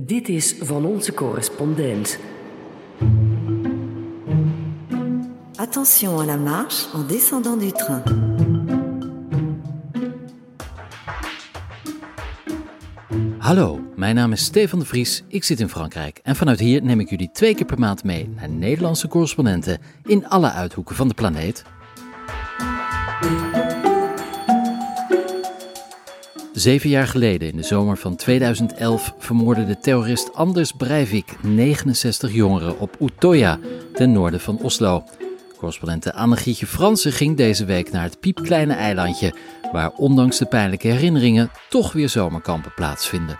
Dit is van onze correspondent. Attention à la marche en descendant du train. Hallo, mijn naam is Stefan de Vries, ik zit in Frankrijk en vanuit hier neem ik jullie twee keer per maand mee naar Nederlandse correspondenten in alle uithoeken van de planeet. Zeven jaar geleden, in de zomer van 2011, vermoordde de terrorist Anders Breivik 69 jongeren op Utøya, ten noorden van Oslo. Correspondente Anne-Gietje Fransen ging deze week naar het piepkleine eilandje, waar ondanks de pijnlijke herinneringen toch weer zomerkampen plaatsvinden.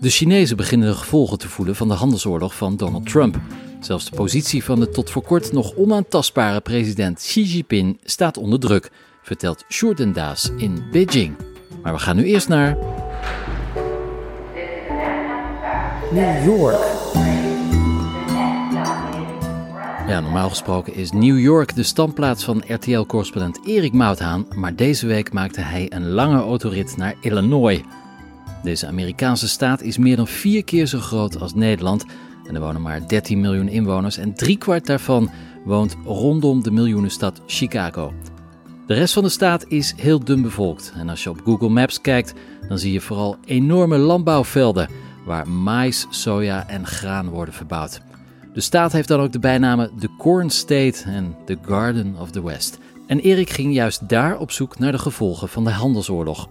De Chinezen beginnen de gevolgen te voelen van de handelsoorlog van Donald Trump. Zelfs de positie van de tot voor kort nog onaantastbare president Xi Jinping staat onder druk, vertelt Sjoerd Daas in Beijing. Maar we gaan nu eerst naar. New York. Ja, normaal gesproken is New York de standplaats van RTL-correspondent Erik Mouthaan, maar deze week maakte hij een lange autorit naar Illinois. Deze Amerikaanse staat is meer dan vier keer zo groot als Nederland en er wonen maar 13 miljoen inwoners en driekwart daarvan woont rondom de miljoenenstad Chicago. De rest van de staat is heel dun bevolkt en als je op Google Maps kijkt, dan zie je vooral enorme landbouwvelden waar mais, soja en graan worden verbouwd. De staat heeft dan ook de bijnamen The Corn State en The Garden of the West. En Erik ging juist daar op zoek naar de gevolgen van de handelsoorlog.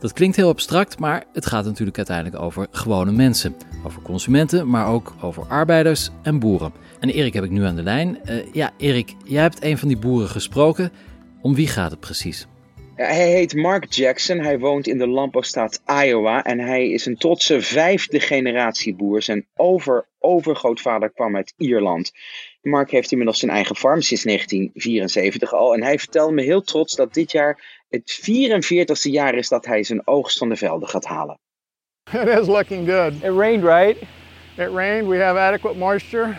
Dat klinkt heel abstract, maar het gaat natuurlijk uiteindelijk over gewone mensen. Over consumenten, maar ook over arbeiders en boeren. En Erik heb ik nu aan de lijn. Uh, ja, Erik, jij hebt een van die boeren gesproken. Om wie gaat het precies? Hij heet Mark Jackson. Hij woont in de landbouwstaat Iowa. En hij is een trotse vijfde generatie boer. Zijn over, overgrootvader kwam uit Ierland. Mark heeft inmiddels zijn eigen farm sinds 1974 al. En hij vertelde me heel trots dat dit jaar het 44ste jaar is dat hij zijn oogst van de velden gaat halen. It is looking good. It rained, right? It rained. We have adequate moisture.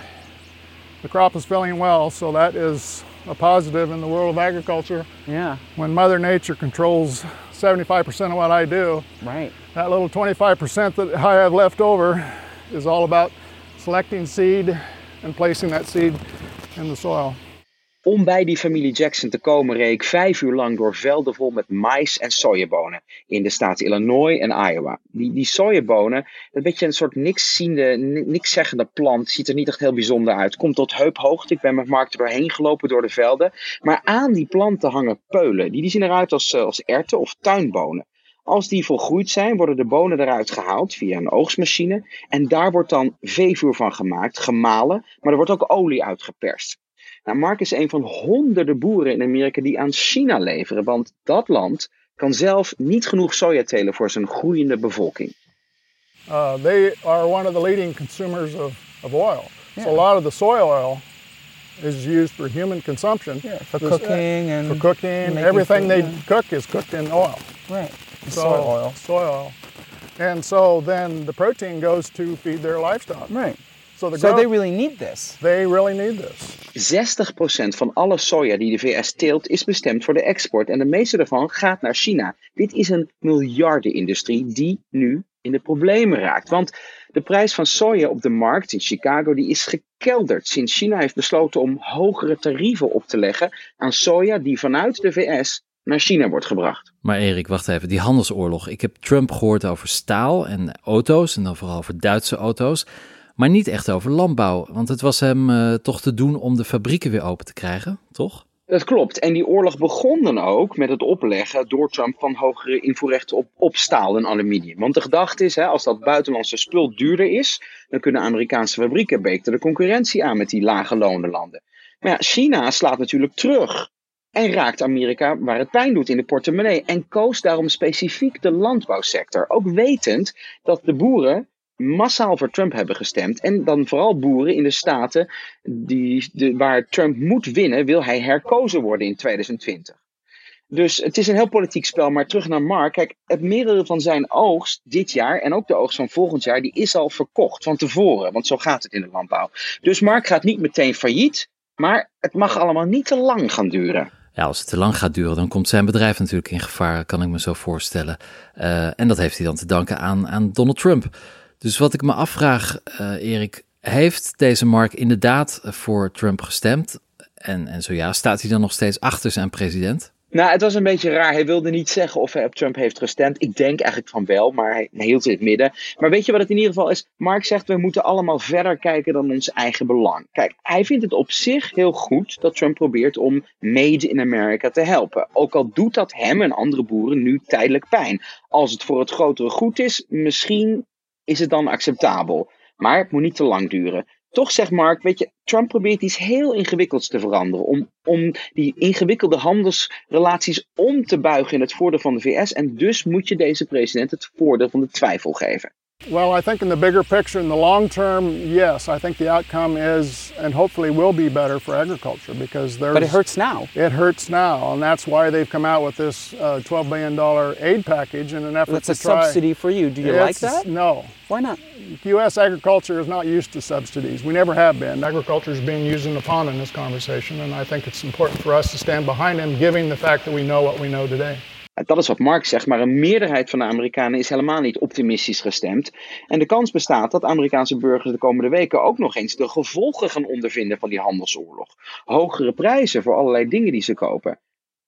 The crop is filling well, so that is a positive in the world of agriculture. Yeah. When Mother Nature controls 75% of what I do, Right. that little 25% that I have left over is all about selecting seed and placing that seed in the soil. Om bij die familie Jackson te komen reed ik vijf uur lang door velden vol met mais en sojabonen in de staten Illinois en Iowa. Die, die sojabonen, een beetje een soort niks ziende, niks zeggende plant, ziet er niet echt heel bijzonder uit. Komt tot heuphoogte, ik ben met Mark er doorheen gelopen door de velden. Maar aan die planten hangen peulen, die, die zien eruit als, eh, als erten of tuinbonen. Als die volgroeid zijn, worden de bonen eruit gehaald via een oogstmachine. En daar wordt dan veevoer van gemaakt, gemalen, maar er wordt ook olie uitgeperst. Nou, Mark is een van honderden boeren in Amerika die aan China leveren, want dat land kan zelf niet genoeg soja telen voor zijn groeiende bevolking. Uh, they are one of the leading consumers of, of oil. So a lot of the soy oil is used for human consumption. Yeah, for This- cooking and for cooking. Everything they cook is cooked in oil. Right. So- Soy oil. Soy oil. And so then the protein goes to feed their livestock. Right. So the So growth- they really need this. they really need this. 60% van alle soja die de VS teelt is bestemd voor de export en de meeste daarvan gaat naar China. Dit is een miljardenindustrie die nu in de problemen raakt. Want de prijs van soja op de markt in Chicago die is gekelderd sinds China heeft besloten om hogere tarieven op te leggen aan soja die vanuit de VS naar China wordt gebracht. Maar Erik, wacht even, die handelsoorlog. Ik heb Trump gehoord over staal en auto's en dan vooral over Duitse auto's. Maar niet echt over landbouw, want het was hem eh, toch te doen om de fabrieken weer open te krijgen, toch? Dat klopt. En die oorlog begon dan ook met het opleggen door Trump van hogere invoerrechten op, op staal en aluminium. Want de gedachte is, hè, als dat buitenlandse spul duurder is, dan kunnen Amerikaanse fabrieken beter de concurrentie aan met die lage landen. Maar ja, China slaat natuurlijk terug. En raakt Amerika waar het pijn doet in de portemonnee. En koos daarom specifiek de landbouwsector. Ook wetend dat de boeren massaal voor Trump hebben gestemd. En dan vooral boeren in de staten die, de, waar Trump moet winnen, wil hij herkozen worden in 2020. Dus het is een heel politiek spel. Maar terug naar Mark. Kijk, het merendeel van zijn oogst dit jaar en ook de oogst van volgend jaar, die is al verkocht van tevoren. Want zo gaat het in de landbouw. Dus Mark gaat niet meteen failliet. Maar het mag allemaal niet te lang gaan duren. Ja, als het te lang gaat duren, dan komt zijn bedrijf natuurlijk in gevaar, kan ik me zo voorstellen. Uh, en dat heeft hij dan te danken aan, aan Donald Trump. Dus wat ik me afvraag, uh, Erik, heeft deze Mark inderdaad voor Trump gestemd? En, en zo ja, staat hij dan nog steeds achter zijn president? Nou, het was een beetje raar. Hij wilde niet zeggen of hij op Trump heeft gestemd. Ik denk eigenlijk van wel, maar hij hield in het midden. Maar weet je wat het in ieder geval is? Mark zegt, we moeten allemaal verder kijken dan ons eigen belang. Kijk, hij vindt het op zich heel goed dat Trump probeert om Made in America te helpen. Ook al doet dat hem en andere boeren nu tijdelijk pijn. Als het voor het grotere goed is, misschien is het dan acceptabel. Maar het moet niet te lang duren. Toch zegt Mark, weet je, Trump probeert iets heel ingewikkelds te veranderen. Om, om die ingewikkelde handelsrelaties om te buigen in het voordeel van de VS. En dus moet je deze president het voordeel van de twijfel geven. Well, I think in the bigger picture, in the long term, yes, I think the outcome is and hopefully will be better for agriculture because there's. But it hurts now. It hurts now, and that's why they've come out with this uh, $12 billion aid package in an effort that's to a subsidy for you. Do you like that? No. Why not? U.S. agriculture is not used to subsidies. We never have been. Agriculture is being used in a pawn in this conversation, and I think it's important for us to stand behind them, given the fact that we know what we know today. Dat is wat Mark zegt, maar een meerderheid van de Amerikanen is helemaal niet optimistisch gestemd. En de kans bestaat dat Amerikaanse burgers de komende weken ook nog eens de gevolgen gaan ondervinden van die handelsoorlog. Hogere prijzen voor allerlei dingen die ze kopen.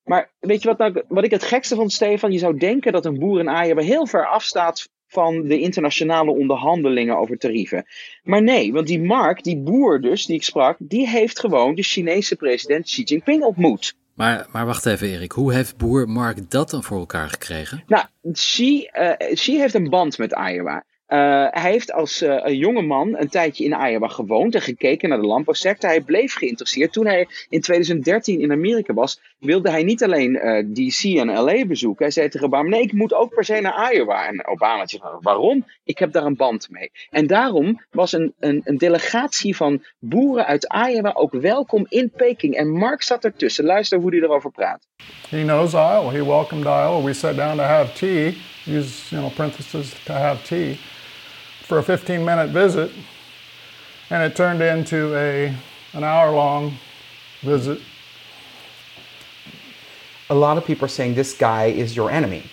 Maar weet je wat, nou, wat ik het gekste vond, Stefan? Je zou denken dat een boer in Iowa heel ver afstaat van de internationale onderhandelingen over tarieven. Maar nee, want die Mark, die boer dus, die ik sprak, die heeft gewoon de Chinese president Xi Jinping ontmoet. Maar, maar wacht even, Erik. Hoe heeft boer Mark dat dan voor elkaar gekregen? Nou, Xi, uh, Xi heeft een band met Iowa. Uh, hij heeft als uh, een jonge man een tijdje in Iowa gewoond en gekeken naar de landbouwsector. Hij bleef geïnteresseerd. Toen hij in 2013 in Amerika was, wilde hij niet alleen uh, DC en LA bezoeken. Hij zei tegen Obama: Nee, ik moet ook per se naar Iowa. En Obama zei: Waarom? Ik heb daar een band mee. En daarom was een, een, een delegatie van boeren uit Iowa ook welkom in Peking. En Mark zat ertussen. Luister hoe hij erover praat. He knows Iowa. He welcomed Iowa. We sat down to have tea. Use you know parentheses to have tea. For a 15 minute visit, and it turned into a, an hour long visit. A lot of people are saying this guy is your enemy.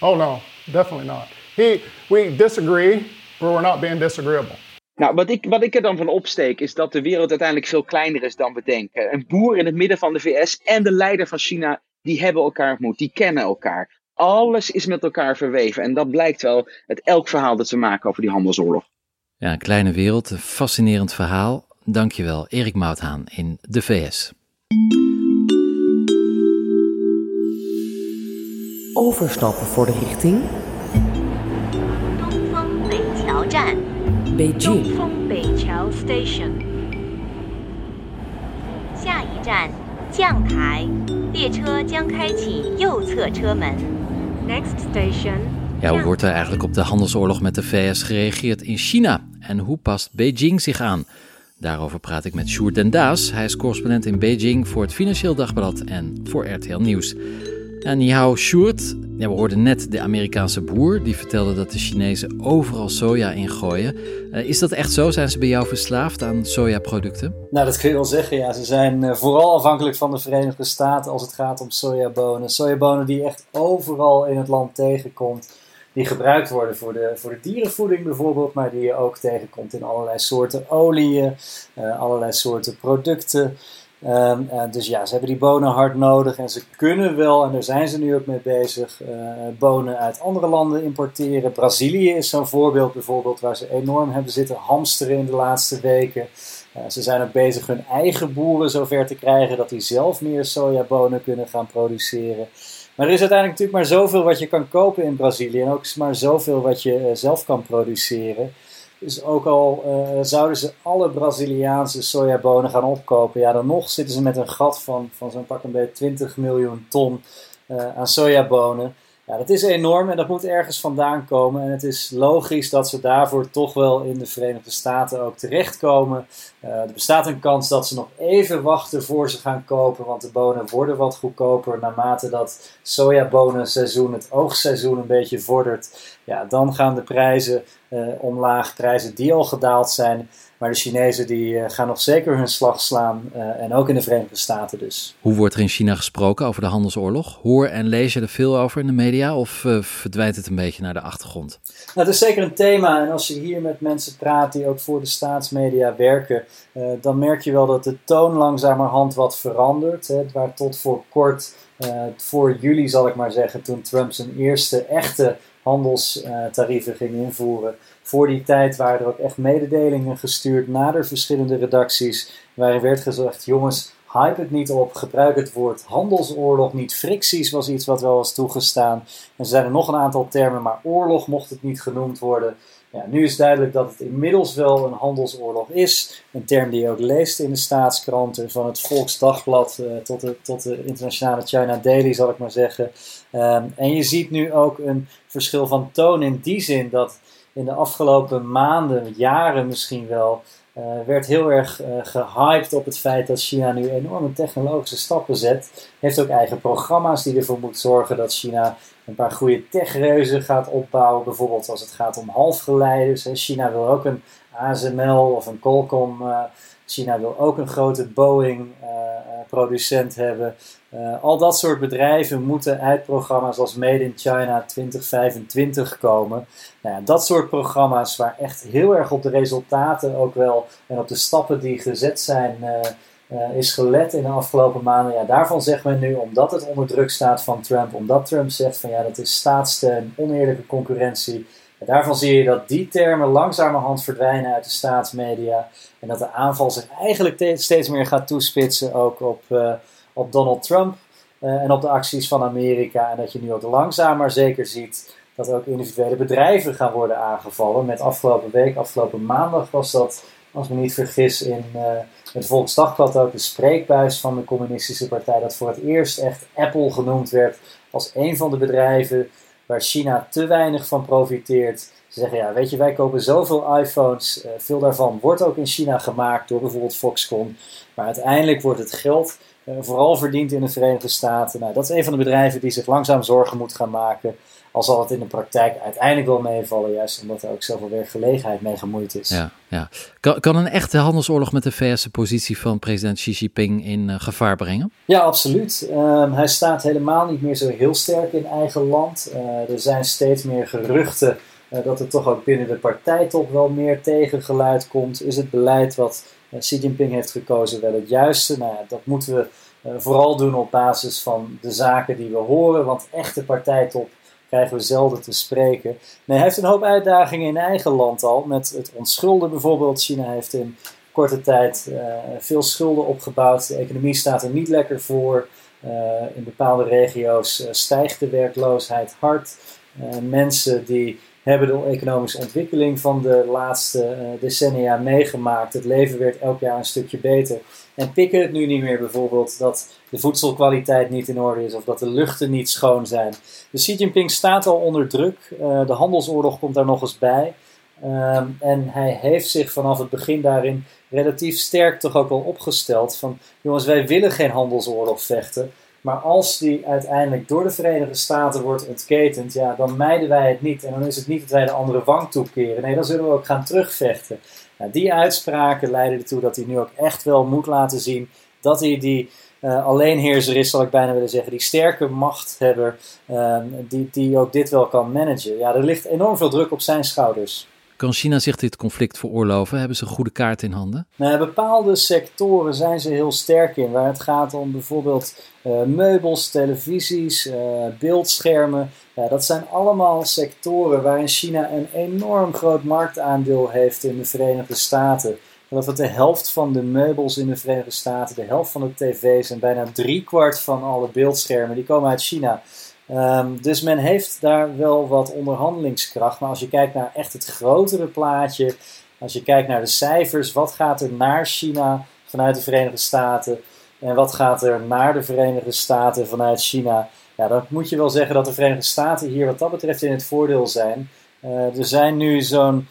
Oh, no, definitely not. He, we disagree, but we're not being disagreeable. Nou, wat ik, wat ik er dan van opsteek is dat de wereld uiteindelijk veel kleiner is dan we denken. Een boer in het midden van de VS en de leider van China, die hebben elkaar ontmoet, die kennen elkaar. Alles is met elkaar verweven. En dat blijkt wel uit elk verhaal dat we maken over die handelsoorlog. Ja, een kleine wereld, een fascinerend verhaal. Dankjewel, Erik Mouthaan in de VS. Overstappen voor de richting. Beijing. Station. Beijing. Next station. Ja, hoe wordt er eigenlijk op de handelsoorlog met de VS gereageerd in China? En hoe past Beijing zich aan? Daarover praat ik met Sjoerd Den Daas. Hij is correspondent in Beijing voor het Financieel Dagblad en voor RTL Nieuws. En Nihao Sjoerd, ja, we hoorden net de Amerikaanse boer die vertelde dat de Chinezen overal soja ingooien. Uh, is dat echt zo? Zijn ze bij jou verslaafd aan sojaproducten? Nou, dat kun je wel zeggen. Ja, ze zijn uh, vooral afhankelijk van de Verenigde Staten als het gaat om sojabonen. Sojabonen die echt overal in het land tegenkomt. Die gebruikt worden voor de, voor de dierenvoeding bijvoorbeeld, maar die je ook tegenkomt in allerlei soorten oliën, uh, allerlei soorten producten. Um, uh, dus ja, ze hebben die bonen hard nodig en ze kunnen wel, en daar zijn ze nu ook mee bezig, uh, bonen uit andere landen importeren. Brazilië is zo'n voorbeeld bijvoorbeeld waar ze enorm hebben zitten hamsteren in de laatste weken. Uh, ze zijn ook bezig hun eigen boeren zover te krijgen dat die zelf meer sojabonen kunnen gaan produceren. Maar er is uiteindelijk natuurlijk maar zoveel wat je kan kopen in Brazilië en ook maar zoveel wat je zelf kan produceren. Dus ook al uh, zouden ze alle Braziliaanse sojabonen gaan opkopen, ja, dan nog zitten ze met een gat van, van zo'n pak een beetje 20 miljoen ton uh, aan sojabonen. Ja, dat is enorm en dat moet ergens vandaan komen. En het is logisch dat ze daarvoor toch wel in de Verenigde Staten ook terechtkomen. Uh, er bestaat een kans dat ze nog even wachten voor ze gaan kopen, want de bonen worden wat goedkoper naarmate dat sojabonenseizoen, het oogseizoen, een beetje vordert. Ja, dan gaan de prijzen uh, omlaag, prijzen die al gedaald zijn. Maar de Chinezen die eh, gaan nog zeker hun slag slaan. Uh, en ook in de Verenigde Staten dus. Hoe wordt er in China gesproken over de handelsoorlog? Hoor en lees je er veel over in de media of uh, verdwijnt het een beetje naar de achtergrond? Nou, het is zeker een thema. En als je hier met mensen praat die ook voor de staatsmedia werken, dan merk je wel dat de toon langzamerhand wat verandert. Hè, waar tot voor kort, voor juli zal ik maar zeggen, toen Trump zijn eerste echte handelstarieven ging invoeren. Voor die tijd waren er ook echt mededelingen gestuurd naar de verschillende redacties. Waarin werd gezegd: jongens, hype het niet op. Gebruik het woord handelsoorlog niet. Fricties was iets wat wel was toegestaan. En er zijn er nog een aantal termen, maar oorlog mocht het niet genoemd worden. Ja, nu is duidelijk dat het inmiddels wel een handelsoorlog is. Een term die je ook leest in de staatskranten, van het Volksdagblad uh, tot, de, tot de internationale China Daily, zal ik maar zeggen. Um, en je ziet nu ook een verschil van toon in die zin dat in de afgelopen maanden, jaren misschien wel, uh, werd heel erg uh, gehyped op het feit dat China nu enorme technologische stappen zet. Heeft ook eigen programma's die ervoor moeten zorgen dat China een paar goede techreuzen gaat opbouwen. Bijvoorbeeld als het gaat om halfgeleiders. China wil ook een ASML of een Qualcomm. Uh, China wil ook een grote Boeing-producent hebben. Uh, al dat soort bedrijven moeten uit programma's als Made in China 2025 komen. Nou ja, dat soort programma's waar echt heel erg op de resultaten ook wel en op de stappen die gezet zijn uh, is gelet in de afgelopen maanden. Ja, daarvan zegt men nu, omdat het onder druk staat van Trump, omdat Trump zegt van ja, dat is staatssteun, oneerlijke concurrentie. Ja, daarvan zie je dat die termen langzamerhand verdwijnen uit de staatsmedia. En dat de aanval zich eigenlijk steeds meer gaat toespitsen ook op op Donald Trump uh, en op de acties van Amerika. En dat je nu ook langzaam maar zeker ziet dat ook individuele bedrijven gaan worden aangevallen. Met afgelopen week, afgelopen maandag was dat, als me niet vergis, in uh, het Volksdagblad ook de spreekbuis van de Communistische Partij. Dat voor het eerst echt Apple genoemd werd als een van de bedrijven waar China te weinig van profiteert. Ze zeggen, ja, weet je, wij kopen zoveel iPhones. Uh, veel daarvan wordt ook in China gemaakt door bijvoorbeeld Foxconn. Maar uiteindelijk wordt het geld uh, vooral verdiend in de Verenigde Staten. Nou, dat is een van de bedrijven die zich langzaam zorgen moet gaan maken. Al zal het in de praktijk uiteindelijk wel meevallen, juist omdat er ook zoveel werkgelegenheid mee gemoeid is. Ja, ja. Kan, kan een echte handelsoorlog met de VS de positie van president Xi Jinping in uh, gevaar brengen? Ja, absoluut. Um, hij staat helemaal niet meer zo heel sterk in eigen land. Uh, er zijn steeds meer geruchten uh, dat er toch ook binnen de partijtop wel meer tegengeluid komt. Is het beleid wat Xi Jinping heeft gekozen wel het juiste? Nou dat moeten we vooral doen op basis van de zaken die we horen. Want echte partijtop krijgen we zelden te spreken. Hij heeft een hoop uitdagingen in eigen land al. Met het onschulden bijvoorbeeld. China heeft in korte tijd uh, veel schulden opgebouwd. De economie staat er niet lekker voor. Uh, in bepaalde regio's uh, stijgt de werkloosheid hard. mensen die hebben de economische ontwikkeling van de laatste decennia meegemaakt. Het leven werd elk jaar een stukje beter. En pikken het nu niet meer bijvoorbeeld dat de voedselkwaliteit niet in orde is of dat de luchten niet schoon zijn. Dus Xi Jinping staat al onder druk. Uh, de handelsoorlog komt daar nog eens bij. Um, en hij heeft zich vanaf het begin daarin relatief sterk toch ook wel opgesteld van jongens, wij willen geen handelsoorlog vechten. Maar als die uiteindelijk door de Verenigde Staten wordt ontketend, ja, dan mijden wij het niet. En dan is het niet dat wij de andere wang toekeren. Nee, dan zullen we ook gaan terugvechten. Nou, die uitspraken leiden ertoe dat hij nu ook echt wel moet laten zien dat hij die uh, alleenheerser is, zal ik bijna willen zeggen, die sterke machthebber, uh, die, die ook dit wel kan managen. Ja, er ligt enorm veel druk op zijn schouders. Kan China zich dit conflict veroorloven? Hebben ze een goede kaart in handen? Nou, bepaalde sectoren zijn ze heel sterk in. Waar het gaat om bijvoorbeeld uh, meubels, televisies, uh, beeldschermen. Ja, dat zijn allemaal sectoren waarin China een enorm groot marktaandeel heeft in de Verenigde Staten. Dat het de helft van de meubels in de Verenigde Staten, de helft van de tv's en bijna driekwart van alle beeldschermen, die komen uit China. Um, dus men heeft daar wel wat onderhandelingskracht. Maar als je kijkt naar echt het grotere plaatje, als je kijkt naar de cijfers, wat gaat er naar China vanuit de Verenigde Staten en wat gaat er naar de Verenigde Staten vanuit China, Ja, dan moet je wel zeggen dat de Verenigde Staten hier wat dat betreft in het voordeel zijn. er zijn nu zo'n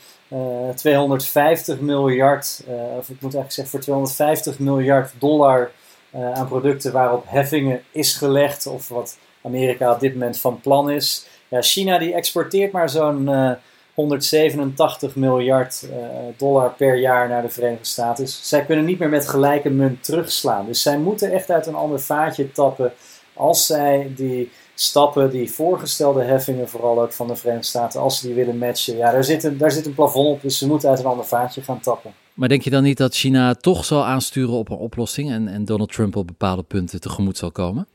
250 miljard, of ik moet eigenlijk zeggen voor 250 miljard dollar aan producten waarop heffingen is gelegd of wat Amerika op dit moment van plan is. Ja, China die exporteert maar zo'n 187 miljard uh, dollar per jaar naar de Verenigde Staten. Dus zij kunnen niet meer met gelijke munt terugslaan. Dus zij moeten echt uit een ander vaatje tappen als zij die stappen, die voorgestelde heffingen, vooral ook van de Verenigde Staten, als ze die willen matchen. Ja, daar zit een, daar zit een plafond op, dus ze moeten uit een ander vaatje gaan tappen. Maar denk je dan niet dat China toch zal aansturen op een oplossing en, en Donald Trump op bepaalde punten tegemoet zal komen?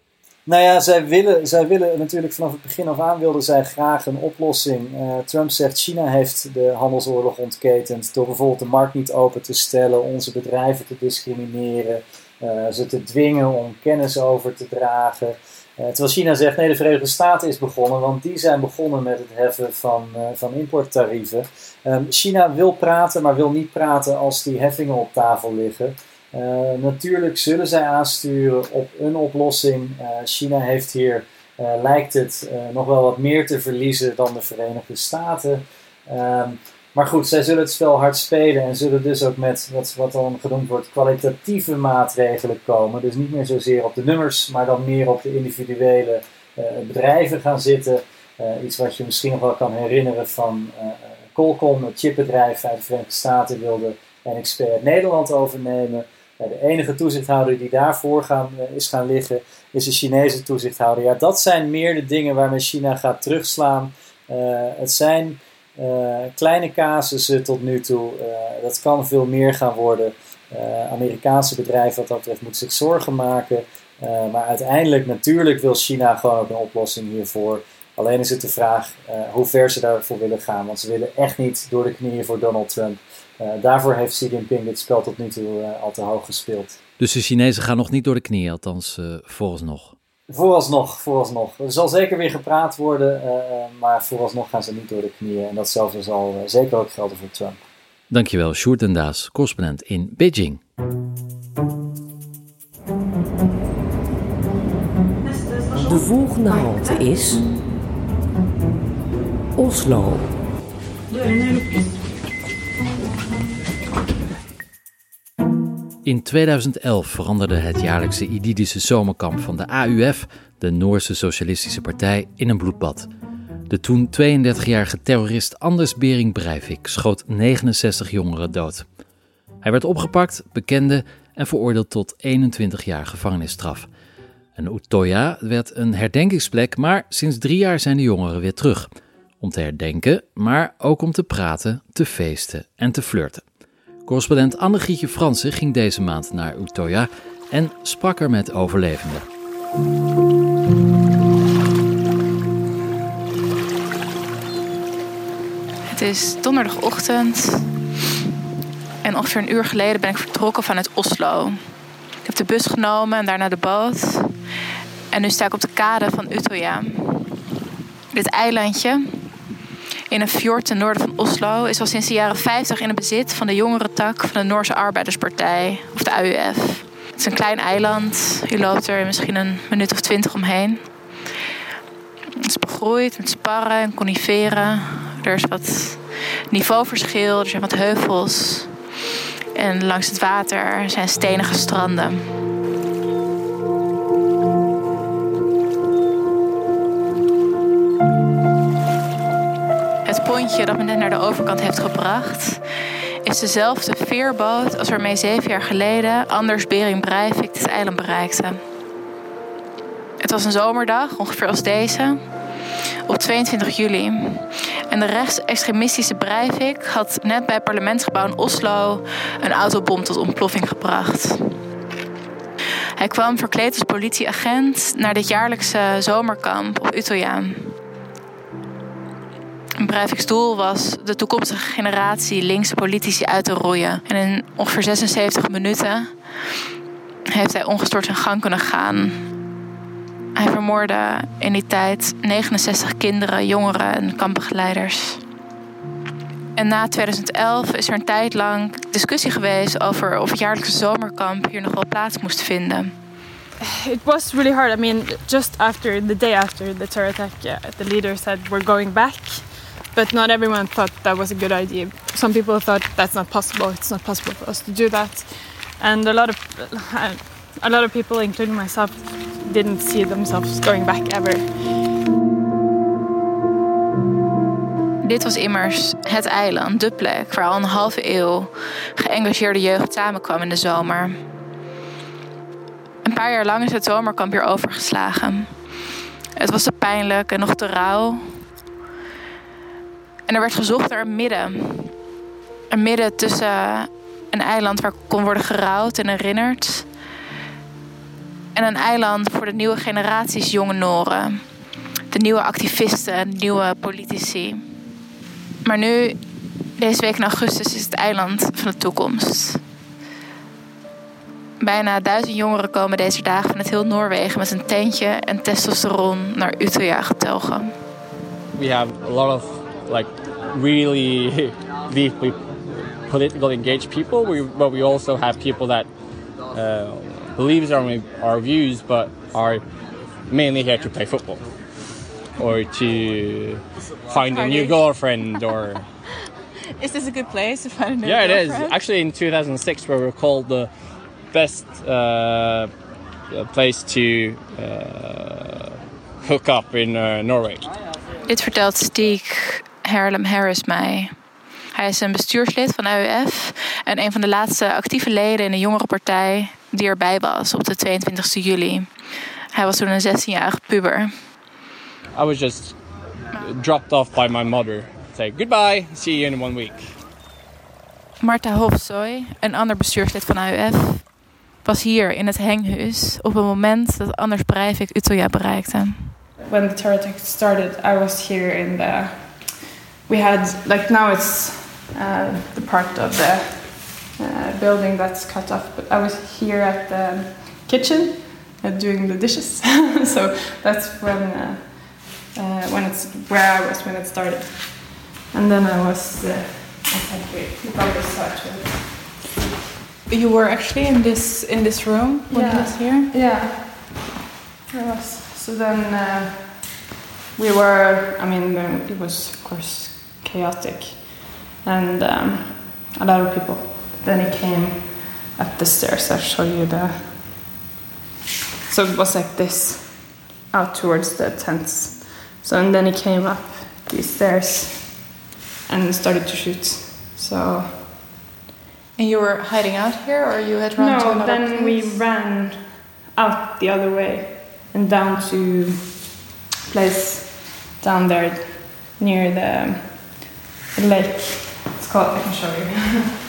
Nou ja, zij willen, zij willen natuurlijk vanaf het begin af aan wilden zij graag een oplossing. Uh, Trump zegt China heeft de handelsoorlog ontketend door bijvoorbeeld de markt niet open te stellen, onze bedrijven te discrimineren, uh, ze te dwingen om kennis over te dragen. Uh, terwijl China zegt nee, de Verenigde Staten is begonnen, want die zijn begonnen met het heffen van, van importtarieven. Um, China wil praten, maar wil niet praten als die heffingen op tafel liggen. Uh, natuurlijk zullen zij aansturen op een oplossing. Uh, China heeft hier, uh, lijkt het, nog wel wat meer te verliezen dan de Verenigde Staten. Um, maar goed, zij zullen het spel hard spelen en zullen dus ook met wat, wat dan genoemd wordt kwalitatieve maatregelen komen. Dus niet meer zozeer op de nummers, maar dan meer op de individuele bedrijven gaan zitten. iets wat je misschien nog wel kan herinneren van Qualcomm, het chipbedrijf uit de Verenigde Staten, wilde NXP uit Nederland overnemen. De enige toezichthouder die daarvoor gaan, eh, is gaan liggen, is de Chinese toezichthouder. Ja, dat zijn meer de dingen waarmee China gaat terugslaan. Uh, het zijn uh, kleine casussen tot nu toe. dat kan veel meer gaan worden. Amerikaanse bedrijven wat dat betreft moeten zich zorgen maken. maar uiteindelijk, natuurlijk wil China gewoon ook een oplossing hiervoor. Alleen is het de vraag hoe ver ze daarvoor willen gaan. Want ze willen echt niet door de knieën voor Donald Trump. Uh, daarvoor heeft Xi Jinping dit spel tot nu toe uh, al te hoog gespeeld. Dus de Chinezen gaan nog niet door de knieën, althans uh, vooralsnog? Vooralsnog, vooralsnog. Er zal zeker weer gepraat worden, maar vooralsnog gaan ze niet door de knieën. En datzelfde zal zeker ook gelden voor Trump. Dankjewel, Sjoerd en Daas, correspondent in Beijing. De volgende halte is Oslo. In 2011 veranderde het jaarlijkse Idyllische zomerkamp van de AUF, de Noorse Socialistische Partij, in een bloedbad. De toen 32-jarige terrorist Anders Bering Breivik schoot 69 jongeren dood. Hij werd opgepakt, bekende en veroordeeld tot 21 jaar gevangenisstraf. En Utoya werd een herdenkingsplek, maar sinds drie jaar zijn de jongeren weer terug. Om te herdenken, maar ook om te praten, te feesten en te flirten. Correspondent Anne-Grietje Fransen ging deze maand naar Utoya en sprak er met overlevenden. Het is donderdagochtend en ongeveer een uur geleden ben ik vertrokken vanuit Oslo. Ik heb de bus genomen en daarna de boot. En nu sta ik op de kade van Utoya. Dit eilandje in een fjord ten noorden van Oslo is al sinds de jaren 50 in het bezit van de jongere tak van de Noorse Arbeiderspartij, of de AUF. Het is een klein eiland. Je loopt er misschien een minuut of twintig omheen. Het is begroeid met sparren en coniferen. Er is wat niveauverschil, er zijn wat heuvels. En langs het water zijn stenige stranden. Dat me net naar de overkant heeft gebracht, is dezelfde veerboot als waarmee zeven jaar geleden Anders Bering Breivik dit eiland bereikte. Het was een zomerdag, ongeveer als deze, op 22 juli. En de rechtsextremistische Breivik had net bij het parlementsgebouw in Oslo een autobom tot ontploffing gebracht. Hij kwam verkleed als politieagent naar dit jaarlijkse zomerkamp op Utoya. Breivik's doel was de toekomstige generatie linkse politici uit te roeien. En in ongeveer 76 minuten heeft hij ongestoord zijn gang kunnen gaan. Hij vermoorde in die tijd 69 kinderen, jongeren en kampbegeleiders. En na 2011 is er een tijd lang discussie geweest over of het jaarlijkse zomerkamp hier nog wel plaats moest vinden. it was really hard. I mean, just after the day after the terror attack, the leader said we're going back, but not everyone thought that was a good idea. Some people thought that's not possible. It's not possible for us to do that, and a lot of a lot of people, including myself, didn't see themselves going back ever. Dit was immers het eiland, de plek waar al een halve eeuw geëngageerde jeugd samenkwam in de zomer. Een paar jaar lang is het zomerkamp hier overgeslagen. Het was te pijnlijk en nog te rauw. En er werd gezocht naar een midden. Een midden tussen een eiland waar kon worden gerouwd en herinnerd. En een eiland voor de nieuwe generaties jonge Noren. De nieuwe activisten, nieuwe politici. Maar nu, deze week in augustus, is het eiland van de toekomst. Bijna duizend jongeren komen deze dagen van het heel Noorwegen met een tentje en testosteron naar Utøya getogen. We have a lot of like really deeply politically engaged people, we, but we also have people that uh, believes our our views, but are mainly here to play football or to find a new girlfriend or. Is this a good place to find a new girlfriend? yeah, it is. Actually, in 2006, we were called the best uh, place to uh, hook up in uh, Norway. Dit vertelt Stieg Harlem Harris mij. Hij is een bestuurslid van AUF en een van de laatste actieve leden in de jongerenpartij die erbij was op de 22 juli. Hij was toen een 16-jarige puber. I was just dropped off by my mother. Say goodbye, see you in one week. Marta Hofzoy, een ander bestuurslid van AUF, was hier in het henghuis op het moment dat Anders Breivik Utøya bereikte. when the terror attack started, I was here in the. We had like now it's uh, the part of the uh, building that's cut off, but I was here at the kitchen uh, doing the dishes. so that's when uh, uh, when it's where I was when it started, and then I was. Uh, I you probably saw You were actually in this in this room when Yeah. he was here. Yeah, it was. So then we were. I mean, it was of course chaotic, and um, a lot of people. Then he came up the stairs. I'll show you the. So it was like this, out towards the tents. So and then he came up these stairs, and started to shoot. So And you were hiding out here, or you had run to no, another then we ran out the other way and down to place down there near the, the lake. It's called. I can show you.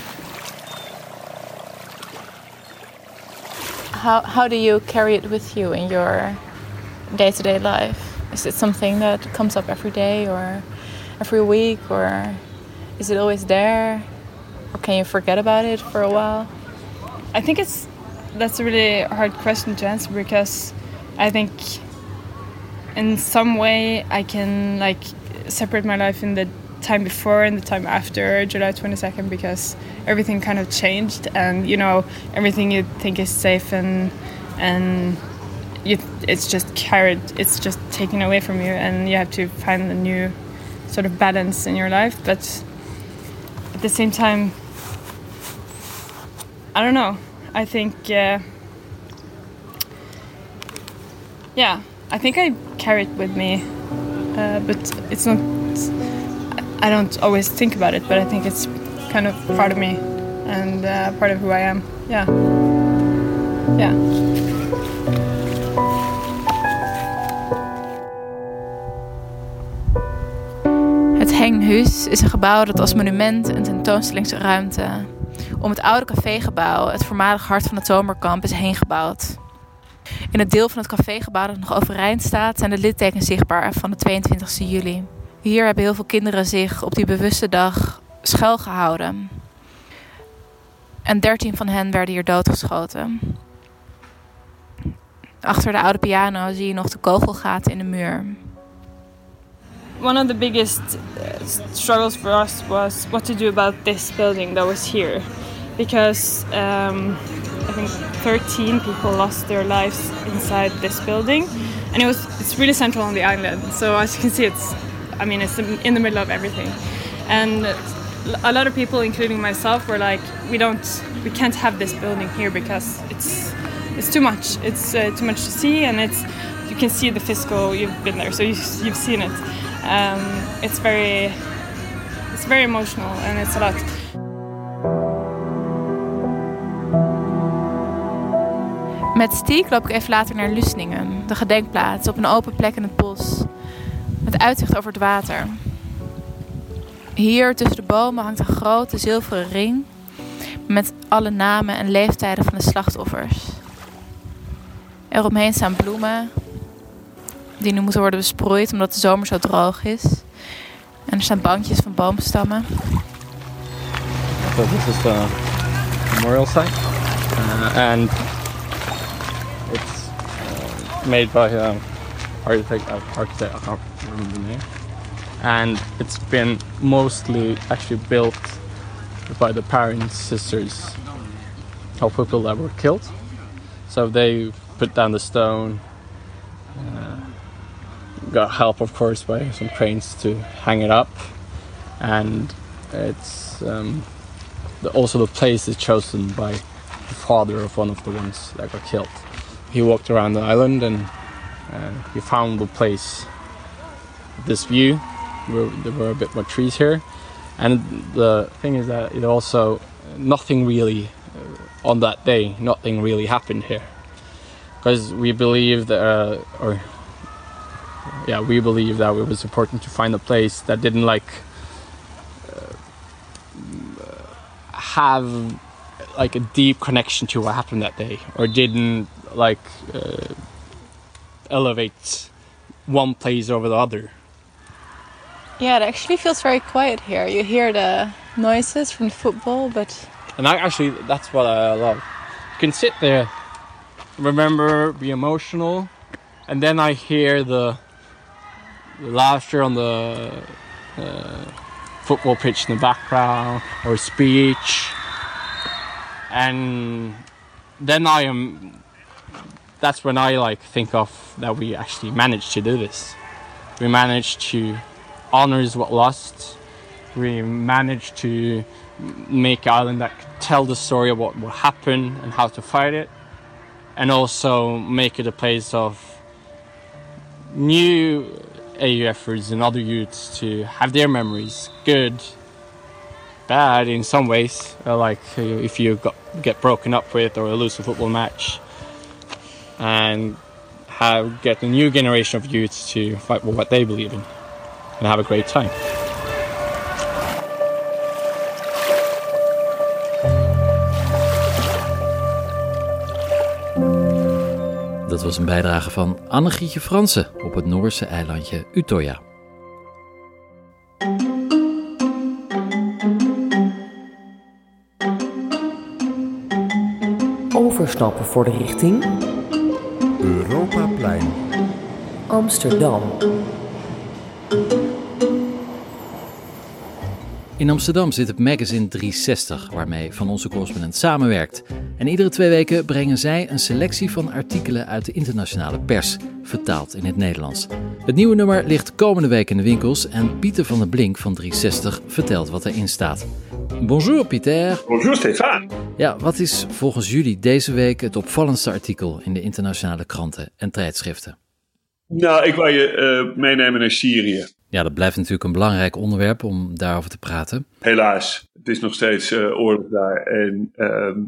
How how do you carry it with you in your day to day life? Is it something that comes up every day or every week, or is it always there? Or can you forget about it for a while? I think it's that's a really hard question to answer because I think in some way I can like separate my life in the time before and the time after July 22nd because everything kind of changed and you know everything you think is safe and and you, it's just carried it's just taken away from you and you have to find a new sort of balance in your life but at the same time I don't know. I think, uh, yeah, I think I carry it with me, uh, but it's not. I don't always think about it, but I think it's kind of part of me and uh, part of who I am. Yeah. Yeah. Het Henghuis is een gebouw dat als monument een tentoonstellingsruimte om het oude cafégebouw, het voormalig hart van het zomerkamp, is heen gebouwd. In het deel van het cafégebouw dat nog overeind staat zijn de littekens zichtbaar van de 22 juli. Hier hebben heel veel kinderen zich op die bewuste dag schuilgehouden. En 13 van hen werden hier doodgeschoten. Achter de oude piano zie je nog de kogelgaten in de muur. One of the biggest uh, struggles for us was what to do about this building that was here, because um, I think 13 people lost their lives inside this building, and it was it's really central on the island. So as you can see, it's I mean it's in the middle of everything, and a lot of people, including myself, were like, we don't, we can't have this building here because it's it's too much. It's uh, too much to see, and it's you can see the fiscal. You've been there, so you, you've seen it. Um, it's very it's very emotional, and it's a lot. Met Stiek loop ik even later naar Lusningen, de gedenkplaats op een open plek in het bos. Met uitzicht over het water. Hier tussen de bomen hangt een grote zilveren ring met alle namen en leeftijden van de slachtoffers. Eromheen staan bloemen die nu moeten worden besproeid omdat de zomer zo droog is. En er staan bankjes van boomstammen. This is the memorial site, uh, and it's uh, made by architect. Architect And it's been mostly actually built by the parents, sisters of people that were killed. So they put down the stone. Uh, got help, of course, by some cranes to hang it up, and it's um, the, also the place is chosen by the father of one of the ones that got killed. He walked around the island and uh, he found the place, this view. There were a bit more trees here, and the thing is that it also nothing really uh, on that day, nothing really happened here, because we believe that, uh, or yeah, we believe that it was important to find a place that didn't like uh, have like a deep connection to what happened that day, or didn't like uh, elevate one place over the other. Yeah, it actually feels very quiet here. You hear the noises from football, but And I actually, that's what I love. You can sit there, remember, be emotional, and then I hear the, the laughter on the uh, football pitch in the background, or a speech, and then I am. That's when I like think of that we actually managed to do this. We managed to honors what lost. We managed to make island that could tell the story of what, what happened and how to fight it, and also make it a place of new AUFers and other youths to have their memories, good, bad in some ways, uh, like uh, if you got, get broken up with or lose a football match, and have get a new generation of youths to fight for what they believe in and have a great time. Dat was een bijdrage van Annegietje Fransen op het Noorse eilandje Utoya. Overstappen voor de richting Europaplein. Amsterdam. In Amsterdam zit het magazine 360, waarmee Van Onze Correspondent samenwerkt. En iedere twee weken brengen zij een selectie van artikelen uit de internationale pers, vertaald in het Nederlands. Het nieuwe nummer ligt komende week in de winkels en Pieter van der Blink van 360 vertelt wat erin staat. Bonjour Pieter. Bonjour Stefan. Ja, wat is volgens jullie deze week het opvallendste artikel in de internationale kranten en tijdschriften? Nou, ik wil je eh, meenemen naar Syrië. Ja, dat blijft natuurlijk een belangrijk onderwerp om daarover te praten. Helaas, het is nog steeds eh, oorlog daar. En ehm,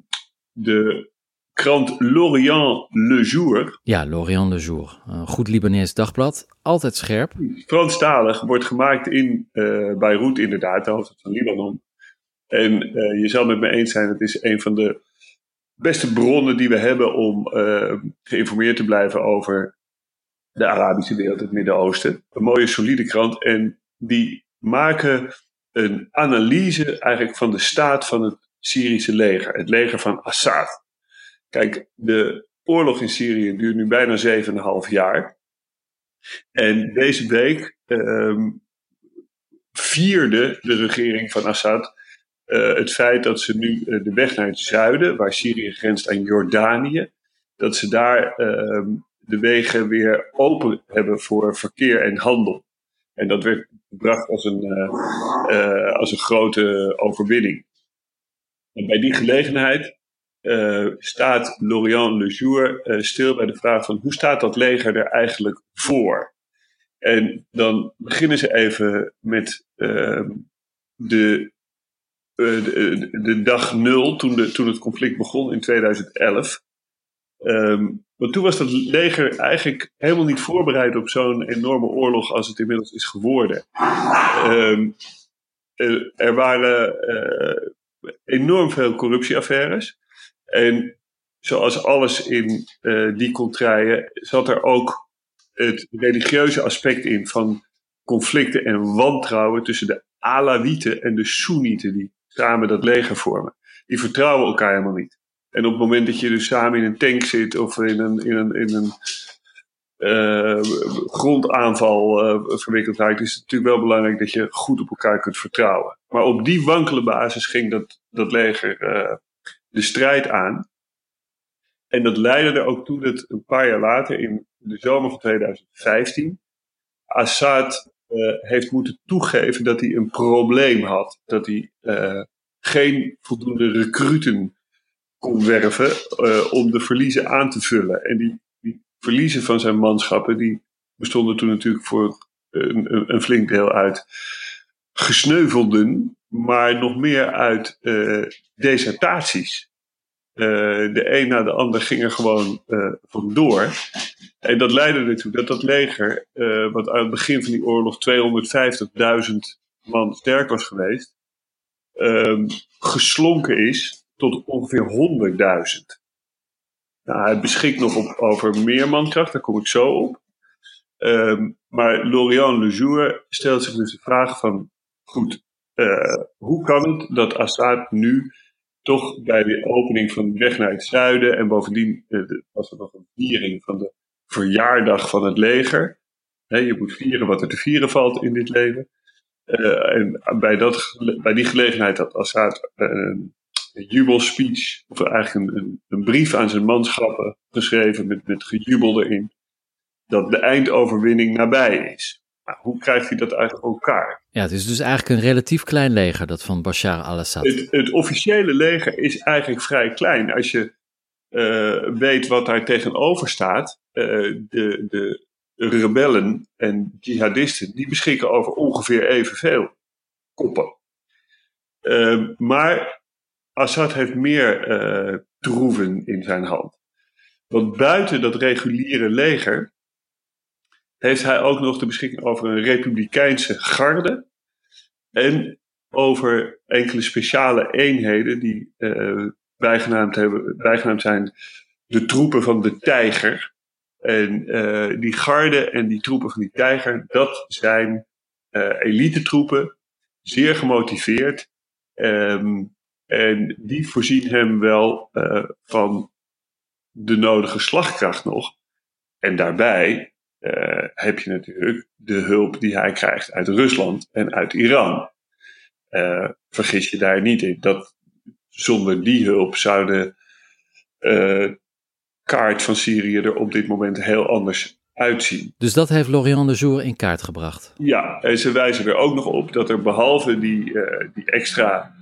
de krant L'Orient Le Jour. Ja, L'Orient Le Jour. Een goed Libanees dagblad, altijd scherp. Franstalig wordt gemaakt in uh, Beirut inderdaad, de hoofdstad van Libanon. En uh, je zal met me eens zijn, het is een van de beste bronnen die we hebben om geïnformeerd te blijven over de Arabische wereld, het Midden-Oosten. Een mooie, solide krant. En die maken een analyse eigenlijk van de staat van het Syrische leger. Het leger van Assad. Kijk, de oorlog in Syrië duurt nu bijna 7,5 jaar. En deze week um, vierde de regering van Assad eh, het feit dat ze nu eh, de weg naar het zuiden, waar Syrië grenst aan Jordanië, dat ze daar ehm, de wegen weer open hebben voor verkeer en handel. En dat werd gebracht als een, eh, als een grote overwinning. En bij die gelegenheid staat Lorient Le Jour stil bij de vraag van hoe staat dat leger er eigenlijk voor? En dan beginnen ze even met de eh, de, de, dag nul, toen, de, toen het conflict begon in 2011. Um, want toen was dat leger eigenlijk helemaal niet voorbereid op zo'n enorme oorlog als het inmiddels is geworden. Um, er, waren uh, enorm veel corruptieaffaires. En zoals alles in uh, die contraien zat er ook het religieuze aspect in van conflicten en wantrouwen tussen de Alawieten en de Soenieten die samen dat leger vormen. Die vertrouwen elkaar helemaal niet. En op het moment dat je dus samen in een tank zit of in een, in een, in een uh, grondaanval uh, verwikkeld raakt, is het natuurlijk wel belangrijk dat je goed op elkaar kunt vertrouwen. Maar op die wankele basis ging dat, dat leger uh, de strijd aan. En dat leidde er ook toe dat een paar jaar later, in de zomer van 2015, Assad heeft moeten toegeven dat hij een probleem had. Dat hij geen voldoende recruten kon werven uh, om de verliezen aan te vullen. En die, die, verliezen van zijn manschappen, die bestonden toen natuurlijk voor een, een, flink deel uit gesneuvelden, maar nog meer uit desertaties. de een na de ander ging er gewoon vandoor. En dat leidde ertoe dat dat leger, wat aan het begin van die oorlog 250.000 man sterk was geweest, um, geslonken is tot ongeveer 100.000. Nou, hij beschikt nog op, over meer mankracht, daar kom ik zo op. Um, maar Lorient Le Jour stelt zich dus de vraag van, goed, uh, hoe kan het dat Assad nu toch bij de opening van de weg naar het zuiden en bovendien uh, was er nog een viering van de verjaardag van het leger. je moet vieren wat er te vieren valt in dit leven. Uh, en bij, dat, bij die gelegenheid had Assad jubelspeech, of eigenlijk een, een, een, brief aan zijn manschappen geschreven met, met gejubel erin, dat de eindoverwinning nabij is. Nou, hoe krijgt hij dat uit elkaar? Ja, het is dus eigenlijk een relatief klein leger, dat van Bashar al-Assad. Het, het officiële leger is eigenlijk vrij klein. Als je uh, weet wat daar tegenover staat, uh, de, de rebellen en jihadisten, die beschikken over ongeveer evenveel koppen. Uh, maar Assad heeft meer uh, troeven in zijn hand. Want buiten dat reguliere leger heeft hij ook nog de beschikking over een republikeinse garde en over enkele speciale eenheden die uh, bijgenaamd, hebben, bijgenaamd zijn de troepen van de tijger. En uh, die garde en die troepen van die tijger, dat zijn elite troepen, zeer gemotiveerd. Um, en die voorzien hem wel uh, van de nodige slagkracht nog. En daarbij heb je natuurlijk de hulp die hij krijgt uit Rusland en uit Iran. vergis je daar niet in. Dat, zonder die hulp zou de kaart van Syrië er op dit moment heel anders uitzien. Dus dat heeft Lorient de Jour in kaart gebracht? Ja, en ze wijzen er ook nog op dat er behalve die, die extra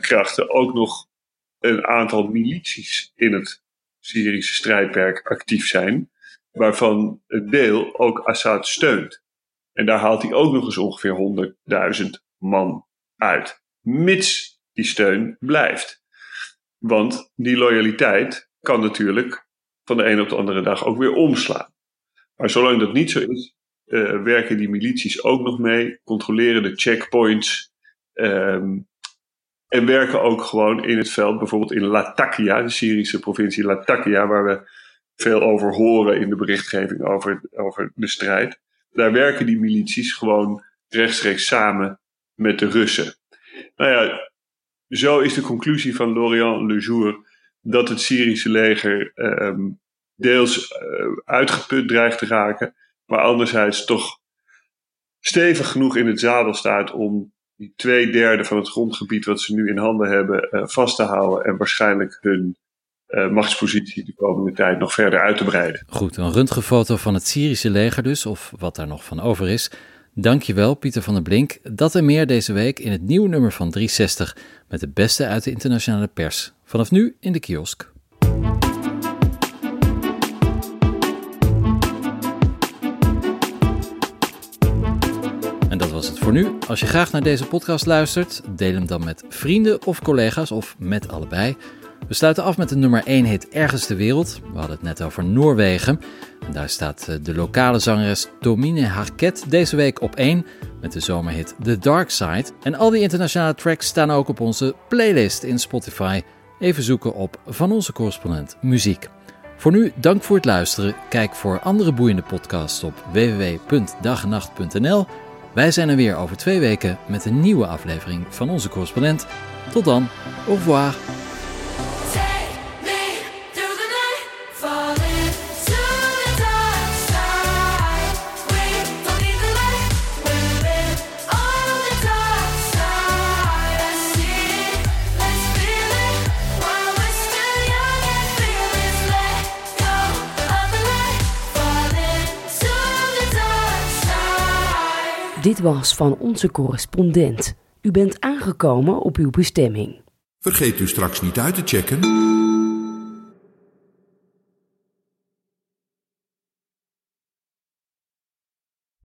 krachten ook nog een aantal milities in het Syrische strijdperk actief zijn, waarvan een deel ook Assad steunt. En daar haalt hij ook nog eens ongeveer 100.000 man uit. Mits die steun blijft. Want die loyaliteit kan natuurlijk van de ene op de andere dag ook weer omslaan. Maar zolang dat niet zo is, uh, werken die milities ook nog mee, controleren de checkpoints um, en werken ook gewoon in het veld, bijvoorbeeld in Latakia, de Syrische provincie Latakia, waar we veel over horen in de berichtgeving over, over de strijd. Daar werken die milities gewoon rechtstreeks samen met de Russen. Nou ja, zo is de conclusie van Lorient Le Jour dat het Syrische leger um, deels uh, uitgeput dreigt te raken, maar anderzijds toch stevig genoeg in het zadel staat om die twee derde van het grondgebied wat ze nu in handen hebben eh, vast te houden en waarschijnlijk hun uh, machtspositie de komende tijd nog verder uit te breiden. Goed, een röntgenfoto van het Syrische leger dus, of wat daar nog van over is. Dankjewel Pieter van der Blink. Dat en meer deze week in het nieuwe nummer van 360 met de beste uit de internationale pers. Vanaf nu in de kiosk. Was het voor nu. Als je graag naar deze podcast luistert, deel hem dan met vrienden of collega's of met allebei. We sluiten af met de nummer 1 hit Ergens ter wereld. We hadden het net over Noorwegen. En daar staat eh, de lokale zangeres Domine Harket deze week op 1 met de zomerhit The Dark Side. En al die internationale tracks staan ook op onze playlist in Spotify. Even zoeken op Van Onze Correspondent Muziek. Voor nu, dank voor het luisteren. Kijk voor andere boeiende podcasts op www.dagenacht.nl. Wij zijn er weer over twee weken met een nieuwe aflevering van Onze Correspondent. Tot dan, au revoir. Dit was van onze correspondent. U bent aangekomen op uw bestemming. Vergeet u straks niet uit te checken